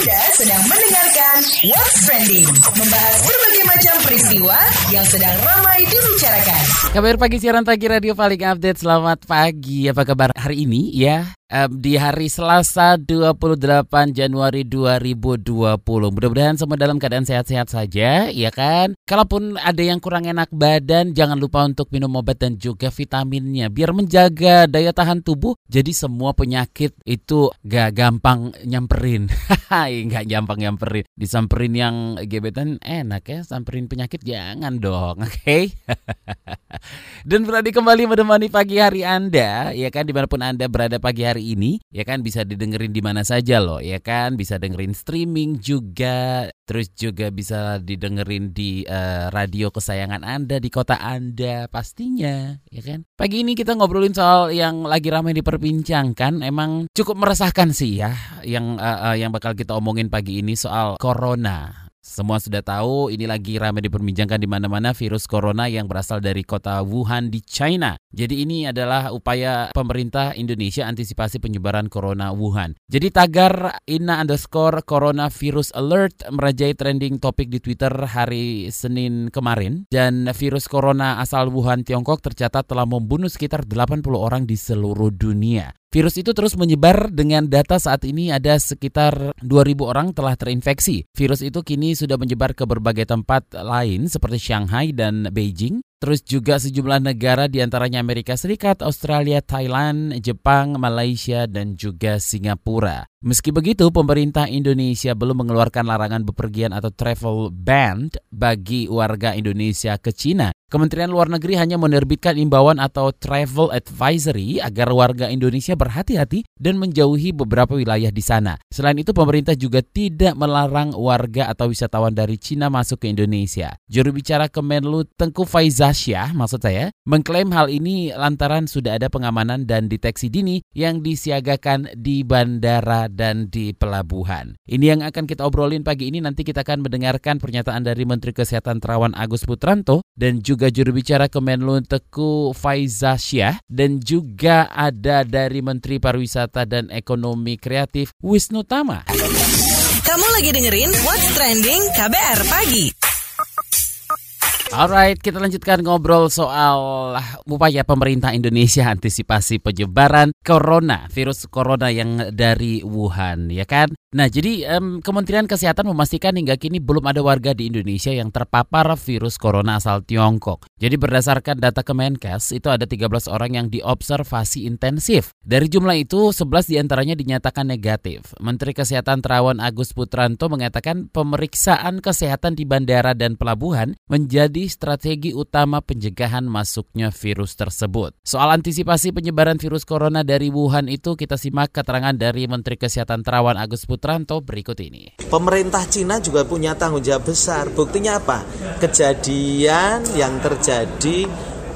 Anda sedang mendengarkan What's Trending, membahas berbagai macam peristiwa yang sedang ramai dibicarakan. Kabar pagi siaran pagi radio paling update. Selamat pagi. Apa kabar hari ini ya? Di hari Selasa 28 Januari 2020. Mudah-mudahan semua dalam keadaan sehat-sehat saja, ya kan? Kalaupun ada yang kurang enak badan, jangan lupa untuk minum obat dan juga vitaminnya biar menjaga daya tahan tubuh. Jadi semua penyakit itu gak gampang nyamperin. Gak gampang nyamperin. Disamperin yang gebetan enak ya, samperin penyakit jangan dong, oke? Okay? dan berarti kembali menemani pagi hari Anda, ya kan di mana pun Anda berada pagi hari ini, ya kan bisa didengerin di mana saja loh, ya kan bisa dengerin streaming juga, terus juga bisa didengerin di uh, radio kesayangan Anda di kota Anda pastinya, ya kan. Pagi ini kita ngobrolin soal yang lagi ramai diperbincangkan, emang cukup meresahkan sih ya, yang uh, uh, yang bakal kita omongin pagi ini soal corona. Semua sudah tahu ini lagi ramai diperbincangkan di mana-mana virus corona yang berasal dari kota Wuhan di China. Jadi ini adalah upaya pemerintah Indonesia antisipasi penyebaran corona Wuhan. Jadi tagar Ina underscore coronavirus alert merajai trending topik di Twitter hari Senin kemarin. Dan virus corona asal Wuhan Tiongkok tercatat telah membunuh sekitar 80 orang di seluruh dunia. Virus itu terus menyebar dengan data saat ini ada sekitar 2000 orang telah terinfeksi. Virus itu kini sudah menyebar ke berbagai tempat lain seperti Shanghai dan Beijing. Terus juga sejumlah negara di antaranya Amerika Serikat, Australia, Thailand, Jepang, Malaysia, dan juga Singapura. Meski begitu, pemerintah Indonesia belum mengeluarkan larangan bepergian atau travel ban bagi warga Indonesia ke Cina. Kementerian Luar Negeri hanya menerbitkan imbauan atau travel advisory agar warga Indonesia berhati-hati dan menjauhi beberapa wilayah di sana. Selain itu, pemerintah juga tidak melarang warga atau wisatawan dari Cina masuk ke Indonesia. Juru bicara Kemenlu Tengku Faizasyah, maksud saya, mengklaim hal ini lantaran sudah ada pengamanan dan deteksi dini yang disiagakan di bandara dan di pelabuhan. Ini yang akan kita obrolin pagi ini. Nanti kita akan mendengarkan pernyataan dari Menteri Kesehatan Terawan Agus Putranto dan juga juru bicara Kemenlu Teku Faizasyah dan juga ada dari Menteri Pariwisata dan Ekonomi Kreatif Wisnu Tama. Kamu lagi dengerin What's Trending KBR Pagi. Alright, kita lanjutkan ngobrol soal upaya pemerintah Indonesia antisipasi penyebaran corona, virus corona yang dari Wuhan, ya kan? Nah, jadi um, Kementerian Kesehatan memastikan hingga kini belum ada warga di Indonesia yang terpapar virus corona asal Tiongkok. Jadi berdasarkan data Kemenkes, itu ada 13 orang yang diobservasi intensif. Dari jumlah itu, 11 di antaranya dinyatakan negatif. Menteri Kesehatan Terawan Agus Putranto mengatakan pemeriksaan kesehatan di bandara dan pelabuhan menjadi strategi utama pencegahan masuknya virus tersebut. Soal antisipasi penyebaran virus corona dari Wuhan itu kita simak keterangan dari Menteri Kesehatan Terawan Agus Putranto berikut ini. Pemerintah Cina juga punya tanggung jawab besar. Buktinya apa? Kejadian yang terjadi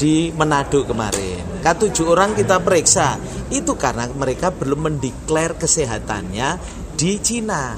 di Manado kemarin. Ketujuh orang kita periksa. Itu karena mereka belum mendeklar kesehatannya di Cina.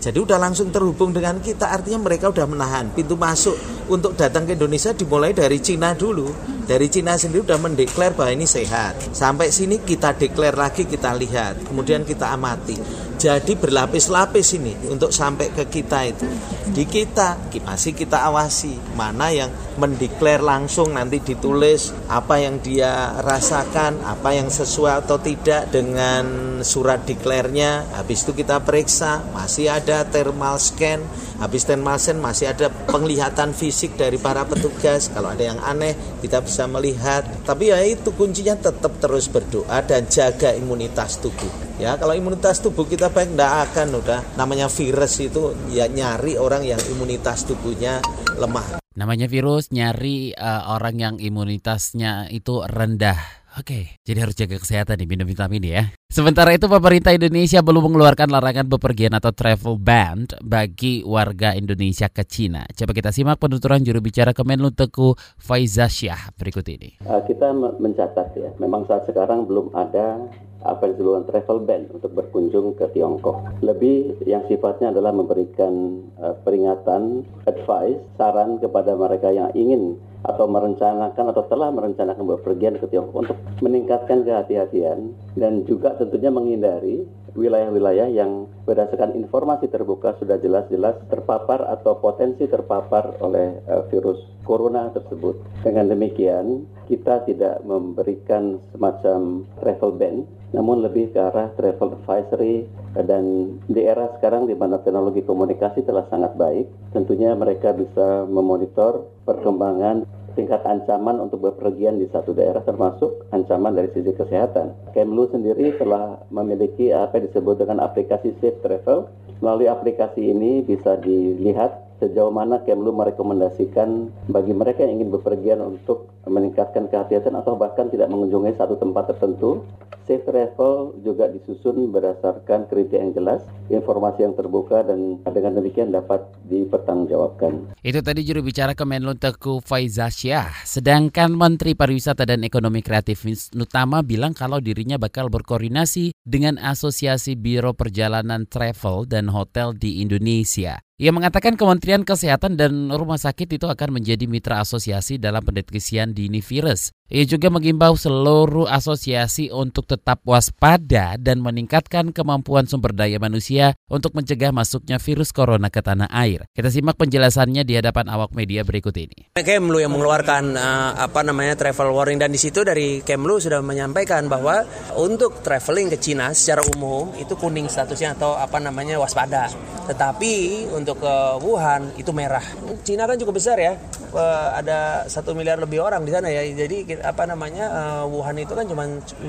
Jadi udah langsung terhubung dengan kita, artinya mereka udah menahan pintu masuk untuk datang ke Indonesia dimulai dari Cina dulu. Dari Cina sendiri udah mendeklar bahwa ini sehat. Sampai sini kita deklar lagi, kita lihat, kemudian kita amati. Jadi berlapis-lapis ini untuk sampai ke kita itu. Di kita masih kita awasi mana yang mendeklar langsung nanti ditulis apa yang dia rasakan, apa yang sesuai atau tidak dengan surat deklarnya. Habis itu kita periksa, masih ada thermal scan. Habis thermal scan masih ada penglihatan fisik dari para petugas. Kalau ada yang aneh kita bisa melihat. Tapi ya itu kuncinya tetap terus berdoa dan jaga imunitas tubuh. Ya, kalau imunitas tubuh kita baik tidak akan udah namanya virus itu ya nyari orang yang imunitas tubuhnya lemah. Namanya virus nyari uh, orang yang imunitasnya itu rendah. Oke, jadi harus jaga kesehatan nih minum vitamin ya. Sementara itu pemerintah Indonesia belum mengeluarkan larangan bepergian atau travel ban bagi warga Indonesia ke Cina. Coba kita simak penuturan juru bicara Kemenlu Teku Faizasyah berikut ini. Uh, kita mencatat ya, memang saat sekarang belum ada apa yang disebutkan travel ban untuk berkunjung ke Tiongkok. Lebih yang sifatnya adalah memberikan uh, peringatan, advice, saran kepada mereka yang ingin atau merencanakan atau telah merencanakan bepergian ke Tiongkok untuk meningkatkan kehati-hatian dan juga tentunya menghindari wilayah-wilayah yang berdasarkan informasi terbuka sudah jelas-jelas terpapar atau potensi terpapar oleh uh, virus corona tersebut. Dengan demikian, kita tidak memberikan semacam travel ban, namun lebih ke arah travel advisory dan di era sekarang di mana teknologi komunikasi telah sangat baik, tentunya mereka bisa memonitor perkembangan tingkat ancaman untuk bepergian di satu daerah termasuk ancaman dari sisi kesehatan. Kemlu sendiri telah memiliki apa yang disebut dengan aplikasi Safe Travel. Melalui aplikasi ini bisa dilihat sejauh mana Kemlu merekomendasikan bagi mereka yang ingin bepergian untuk meningkatkan kehati-hatian atau bahkan tidak mengunjungi satu tempat tertentu. Safe travel juga disusun berdasarkan kriteria yang jelas, informasi yang terbuka dan dengan demikian dapat dipertanggungjawabkan. Itu tadi juru bicara Kemenlu Teguh Faizasyah. Sedangkan Menteri Pariwisata dan Ekonomi Kreatif Nutama bilang kalau dirinya bakal berkoordinasi dengan Asosiasi Biro Perjalanan Travel dan Hotel di Indonesia. Ia mengatakan Kementerian Kesehatan dan Rumah Sakit itu akan menjadi mitra asosiasi dalam pendeteksian dini virus. Ia juga mengimbau seluruh asosiasi untuk tetap waspada dan meningkatkan kemampuan sumber daya manusia untuk mencegah masuknya virus corona ke tanah air. Kita simak penjelasannya di hadapan awak media berikut ini. Kemlu yang mengeluarkan uh, apa namanya travel warning dan di situ dari Kemlu sudah menyampaikan bahwa untuk traveling ke Cina secara umum itu kuning statusnya atau apa namanya waspada. Tetapi untuk ke Wuhan itu merah. Cina kan cukup besar ya, uh, ada satu miliar lebih orang di sana ya. Jadi apa namanya uh, Wuhan itu kan cuma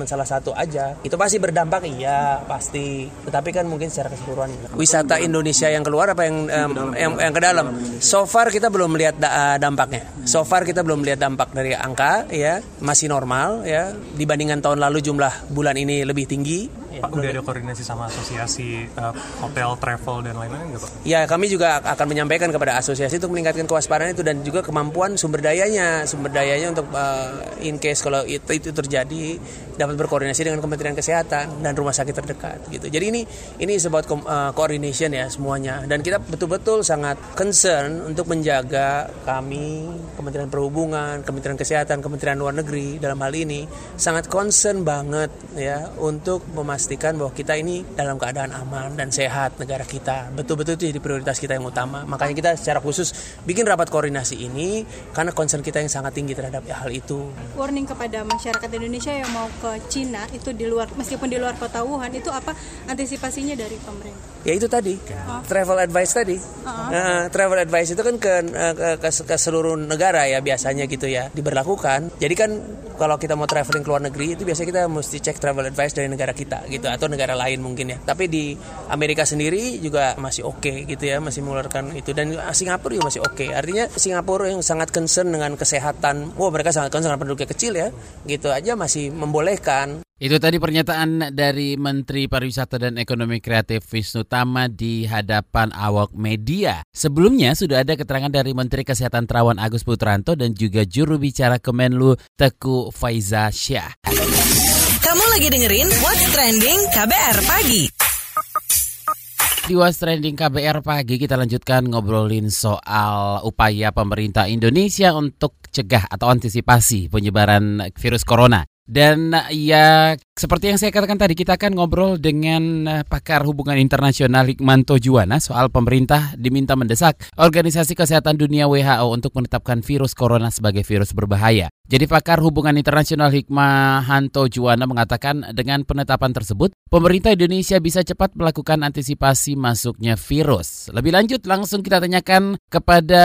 salah satu aja. Itu pasti berdampak iya pasti. Tetapi kan mungkin secara keseluruhan. Wisata Indonesia yang keluar apa yang um, yang, yang ke dalam? So far kita belum melihat da dampaknya. So far kita belum melihat dampak dari angka ya masih normal ya dibandingkan tahun lalu jumlah bulan ini lebih tinggi Pak, udah ada koordinasi sama asosiasi uh, hotel, travel, dan lain-lain nggak Pak? Ya, kami juga akan menyampaikan kepada asosiasi untuk meningkatkan kewaspadaan itu dan juga kemampuan sumber dayanya, sumber dayanya untuk uh, in case kalau itu, itu terjadi dapat berkoordinasi dengan Kementerian Kesehatan dan rumah sakit terdekat gitu. Jadi ini ini sebab uh, coordination ya semuanya dan kita betul-betul sangat concern untuk menjaga kami Kementerian Perhubungan, Kementerian Kesehatan, Kementerian Luar Negeri dalam hal ini sangat concern banget ya untuk memastikan memastikan bahwa kita ini dalam keadaan aman dan sehat negara kita. Betul-betul itu jadi prioritas kita yang utama. Makanya kita secara khusus bikin rapat koordinasi ini karena concern kita yang sangat tinggi terhadap hal itu. Warning kepada masyarakat Indonesia yang mau ke Cina itu di luar meskipun di luar kota Wuhan itu apa antisipasinya dari pemerintah? Ya itu tadi oh. travel advice tadi. Uh -huh. uh, travel advice itu kan ke, ke, ke, ke seluruh negara ya biasanya gitu ya diberlakukan. Jadi kan kalau kita mau traveling ke luar negeri itu biasanya kita mesti cek travel advice dari negara kita gitu atau negara lain mungkin ya. Tapi di Amerika sendiri juga masih oke okay, gitu ya, masih mengeluarkan itu dan Singapura juga masih oke. Okay. Artinya Singapura yang sangat concern dengan kesehatan, wah mereka sangat concern dengan penduduknya kecil ya, gitu aja masih membolehkan. Itu tadi pernyataan dari Menteri Pariwisata dan Ekonomi Kreatif Wisnu Tama di hadapan awak media. Sebelumnya sudah ada keterangan dari Menteri Kesehatan Terawan Agus Putranto dan juga juru bicara Kemenlu Teku Faiza Syah. Kamu lagi dengerin What's Trending KBR Pagi. Di What's Trending KBR Pagi kita lanjutkan ngobrolin soal upaya pemerintah Indonesia untuk cegah atau antisipasi penyebaran virus corona. Dan ya seperti yang saya katakan tadi, kita akan ngobrol dengan eh, pakar hubungan internasional Hikmanto Juwana soal pemerintah diminta mendesak Organisasi Kesehatan Dunia WHO untuk menetapkan virus corona sebagai virus berbahaya. Jadi pakar hubungan internasional Hikmahanto Juwana mengatakan dengan penetapan tersebut, pemerintah Indonesia bisa cepat melakukan antisipasi masuknya virus. Lebih lanjut langsung kita tanyakan kepada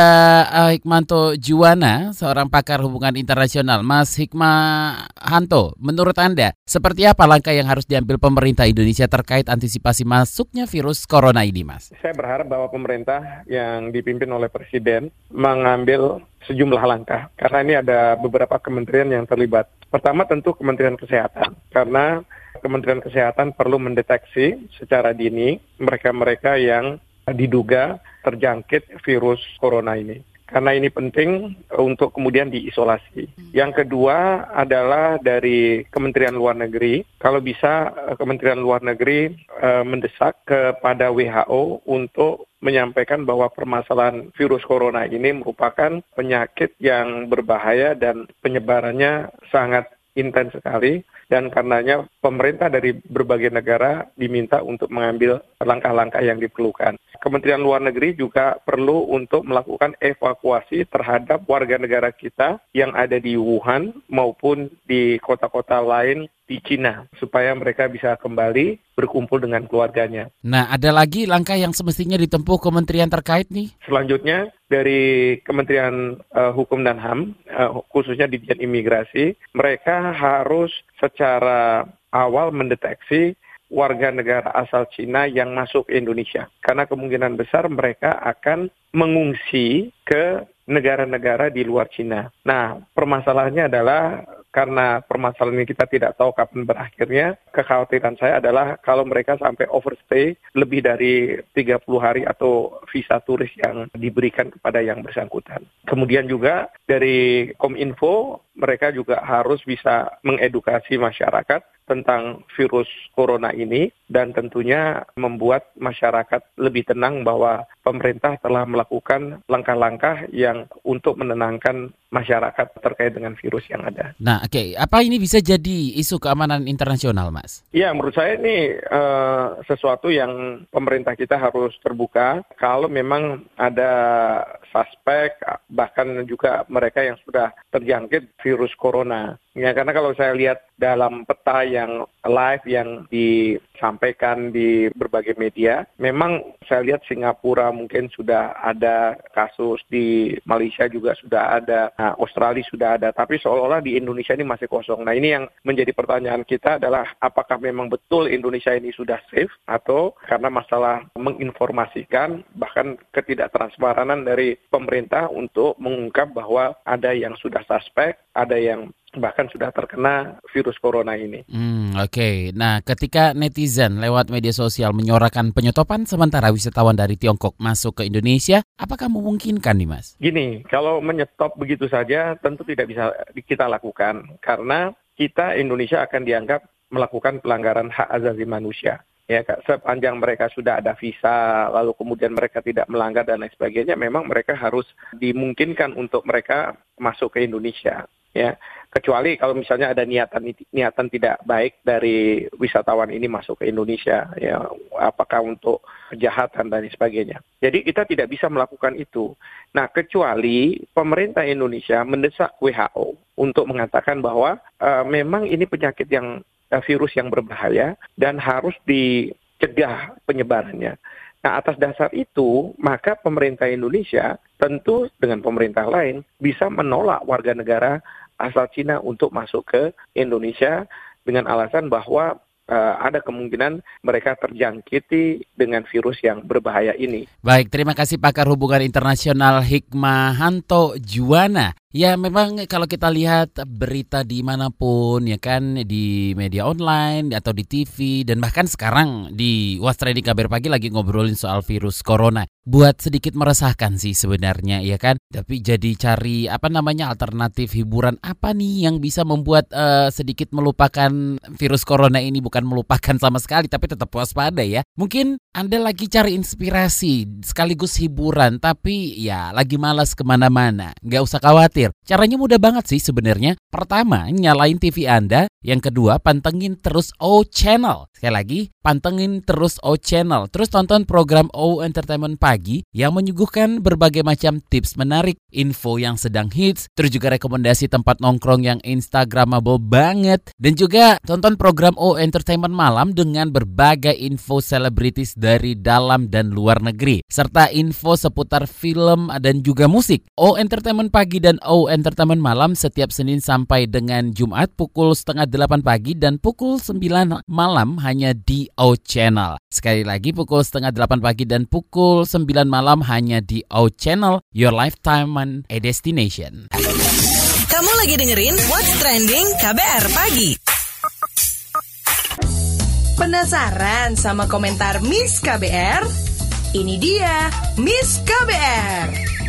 uh, Hikmanto Juwana, seorang pakar hubungan internasional. Mas Hikmahanto, menurut Anda seperti apa langkah yang harus diambil pemerintah Indonesia terkait antisipasi masuknya virus corona ini, Mas? Saya berharap bahwa pemerintah yang dipimpin oleh Presiden mengambil sejumlah langkah karena ini ada beberapa kementerian yang terlibat. Pertama tentu Kementerian Kesehatan karena Kementerian Kesehatan perlu mendeteksi secara dini mereka-mereka yang diduga terjangkit virus corona ini karena ini penting untuk kemudian diisolasi. Yang kedua adalah dari Kementerian Luar Negeri, kalau bisa eh, Kementerian Luar Negeri uh, mendesak kepada WHO untuk menyampaikan bahwa permasalahan virus corona ini merupakan penyakit yang berbahaya dan penyebarannya sangat intens sekali dan karenanya pemerintah dari berbagai negara diminta untuk mengambil langkah-langkah yang diperlukan. Kementerian Luar Negeri juga perlu untuk melakukan evakuasi terhadap warga negara kita yang ada di Wuhan maupun di kota-kota lain di Cina supaya mereka bisa kembali berkumpul dengan keluarganya. Nah, ada lagi langkah yang semestinya ditempuh kementerian terkait nih? Selanjutnya dari Kementerian uh, Hukum dan HAM uh, khususnya di Dijen Imigrasi, mereka harus secara awal mendeteksi warga negara asal Cina yang masuk ke Indonesia. Karena kemungkinan besar mereka akan mengungsi ke negara-negara di luar Cina. Nah, permasalahannya adalah karena permasalahan ini kita tidak tahu kapan berakhirnya, kekhawatiran saya adalah kalau mereka sampai overstay lebih dari 30 hari atau visa turis yang diberikan kepada yang bersangkutan. Kemudian juga dari Kominfo, mereka juga harus bisa mengedukasi masyarakat tentang virus corona ini dan tentunya membuat masyarakat lebih tenang bahwa pemerintah telah melakukan langkah-langkah yang untuk menenangkan masyarakat terkait dengan virus yang ada. Nah, oke, okay. apa ini bisa jadi isu keamanan internasional, Mas? Ya, menurut saya ini uh, sesuatu yang pemerintah kita harus terbuka kalau memang ada suspek bahkan juga mereka yang sudah terjangkit virus corona. Ya, karena kalau saya lihat dalam peta yang live yang disampaikan di berbagai media, memang saya lihat Singapura mungkin sudah ada kasus, di Malaysia juga sudah ada, nah, Australia sudah ada, tapi seolah-olah di Indonesia ini masih kosong. Nah ini yang menjadi pertanyaan kita adalah apakah memang betul Indonesia ini sudah safe atau karena masalah menginformasikan bahkan ketidaktransparanan dari pemerintah untuk mengungkap bahwa ada yang sudah suspek, ada yang bahkan sudah terkena virus corona ini. Hmm, Oke, okay. nah ketika netizen lewat media sosial menyorakan penyetopan sementara wisatawan dari Tiongkok masuk ke Indonesia, apakah memungkinkan nih Mas? Gini, kalau menyetop begitu saja tentu tidak bisa kita lakukan karena kita Indonesia akan dianggap melakukan pelanggaran hak asasi manusia ya sepanjang mereka sudah ada visa lalu kemudian mereka tidak melanggar dan lain sebagainya memang mereka harus dimungkinkan untuk mereka masuk ke Indonesia ya kecuali kalau misalnya ada niatan niatan tidak baik dari wisatawan ini masuk ke Indonesia ya apakah untuk kejahatan dan sebagainya. Jadi kita tidak bisa melakukan itu. Nah kecuali pemerintah Indonesia mendesak WHO untuk mengatakan bahwa uh, memang ini penyakit yang uh, virus yang berbahaya dan harus dicegah penyebarannya. Nah, atas dasar itu, maka pemerintah Indonesia tentu dengan pemerintah lain bisa menolak warga negara asal Cina untuk masuk ke Indonesia dengan alasan bahwa uh, ada kemungkinan mereka terjangkiti dengan virus yang berbahaya ini. Baik, terima kasih pakar hubungan internasional Hikmahanto Juwana. Ya memang kalau kita lihat berita di mana pun ya kan di media online atau di TV dan bahkan sekarang di Wastredi Kabar Pagi lagi ngobrolin soal virus corona. Buat sedikit meresahkan sih sebenarnya ya kan. Tapi jadi cari apa namanya alternatif hiburan apa nih yang bisa membuat uh, sedikit melupakan virus corona ini bukan melupakan sama sekali tapi tetap waspada ya. Mungkin Anda lagi cari inspirasi sekaligus hiburan tapi ya lagi malas ke mana-mana. Nggak usah khawatir Caranya mudah banget sih sebenarnya. Pertama, nyalain TV Anda. Yang kedua, pantengin terus O Channel. Sekali lagi, pantengin terus O Channel. Terus tonton program O Entertainment Pagi yang menyuguhkan berbagai macam tips menarik, info yang sedang hits, terus juga rekomendasi tempat nongkrong yang instagramable banget. Dan juga tonton program O Entertainment Malam dengan berbagai info selebritis dari dalam dan luar negeri. Serta info seputar film dan juga musik. O Entertainment Pagi dan O Entertainment Malam setiap Senin sampai dengan Jumat pukul setengah delapan pagi dan pukul sembilan malam hanya di O Channel. Sekali lagi pukul setengah delapan pagi dan pukul sembilan malam hanya di O Channel, Your Lifetime and a Destination. Kamu lagi dengerin What's Trending KBR Pagi. Penasaran sama komentar Miss KBR? Ini dia Miss KBR.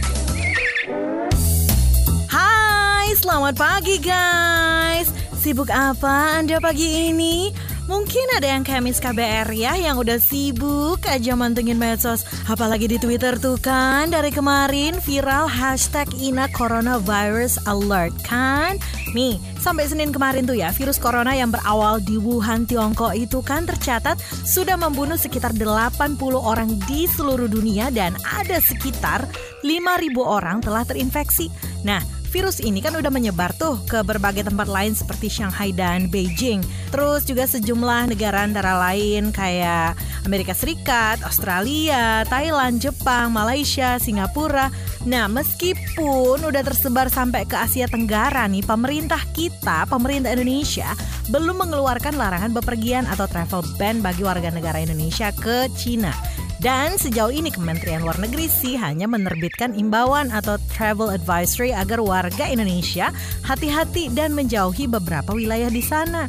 Selamat pagi guys. Sibuk apa Anda pagi ini? Mungkin ada yang kayak Miss KBR ya yang udah sibuk aja mantengin medsos. Apalagi di Twitter tuh kan dari kemarin viral hashtag Ina Coronavirus Alert kan. Nih, sampai Senin kemarin tuh ya virus corona yang berawal di Wuhan, Tiongkok itu kan tercatat sudah membunuh sekitar 80 orang di seluruh dunia dan ada sekitar 5.000 orang telah terinfeksi. Nah, virus ini kan udah menyebar tuh ke berbagai tempat lain seperti Shanghai dan Beijing. Terus juga sejumlah negara antara lain kayak Amerika Serikat, Australia, Thailand, Jepang, Malaysia, Singapura. Nah, meskipun udah tersebar sampai ke Asia Tenggara nih, pemerintah kita, pemerintah Indonesia belum mengeluarkan larangan bepergian atau travel ban bagi warga negara Indonesia ke Cina. Dan sejauh ini Kementerian Luar Negeri sih hanya menerbitkan imbauan atau travel advisory agar warga Indonesia hati-hati dan menjauhi beberapa wilayah di sana.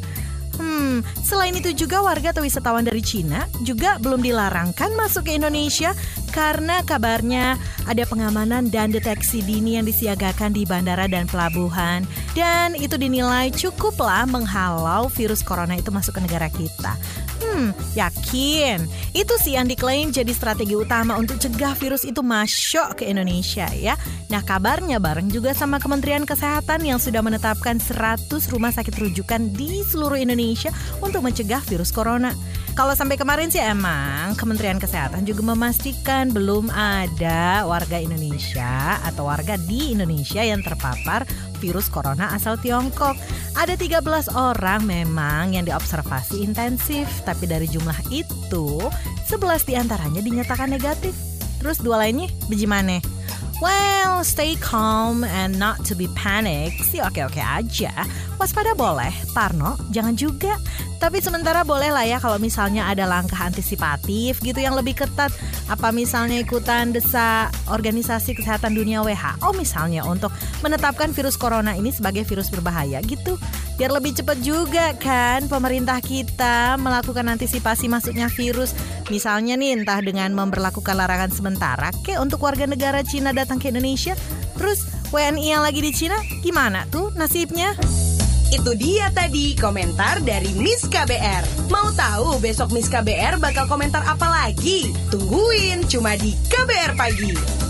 Selain itu juga warga atau wisatawan dari Cina juga belum dilarangkan masuk ke Indonesia karena kabarnya ada pengamanan dan deteksi dini yang disiagakan di bandara dan pelabuhan dan itu dinilai cukuplah menghalau virus corona itu masuk ke negara kita. Hmm, yakin. Itu sih yang diklaim jadi strategi utama untuk cegah virus itu masuk ke Indonesia ya. Nah kabarnya bareng juga sama Kementerian Kesehatan yang sudah menetapkan 100 rumah sakit rujukan di seluruh Indonesia untuk mencegah virus corona. Kalau sampai kemarin sih emang Kementerian Kesehatan juga memastikan belum ada warga Indonesia atau warga di Indonesia yang terpapar virus corona asal Tiongkok. Ada 13 orang memang yang diobservasi intensif, tapi dari jumlah itu 11 di antaranya dinyatakan negatif. Terus dua lainnya bagaimana? Well, stay calm and not to be panic sih oke-oke aja. Waspada boleh, Parno jangan juga. Tapi sementara boleh lah ya kalau misalnya ada langkah antisipatif gitu yang lebih ketat. Apa misalnya ikutan desa Organisasi Kesehatan Dunia WHO misalnya untuk menetapkan virus corona ini sebagai virus berbahaya gitu. Biar lebih cepat juga kan pemerintah kita melakukan antisipasi masuknya virus. Misalnya nih entah dengan memperlakukan larangan sementara ke untuk warga negara Cina datang ke Indonesia. Terus WNI yang lagi di Cina gimana tuh nasibnya? Itu dia tadi komentar dari Miss KBR. Mau tahu besok Miss KBR bakal komentar apa lagi? Tungguin cuma di KBR Pagi.